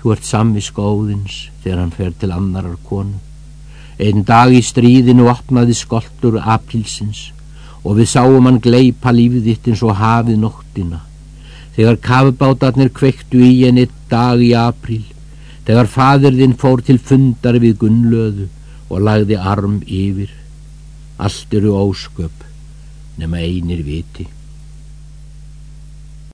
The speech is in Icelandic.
Þú ert samviska óðins þegar hann fer til annarar konu. Einn dag í stríðinu opnaði skoltur aprilsins og við sáum hann gleipa lífið þitt eins og hafið nóttina. Þegar kafbátarnir kvektu í henni dag í april, þegar fadirðinn fór til fundar við Gunnlöðu og lagði arm yfir. Allt eru ósköp nema einir viti.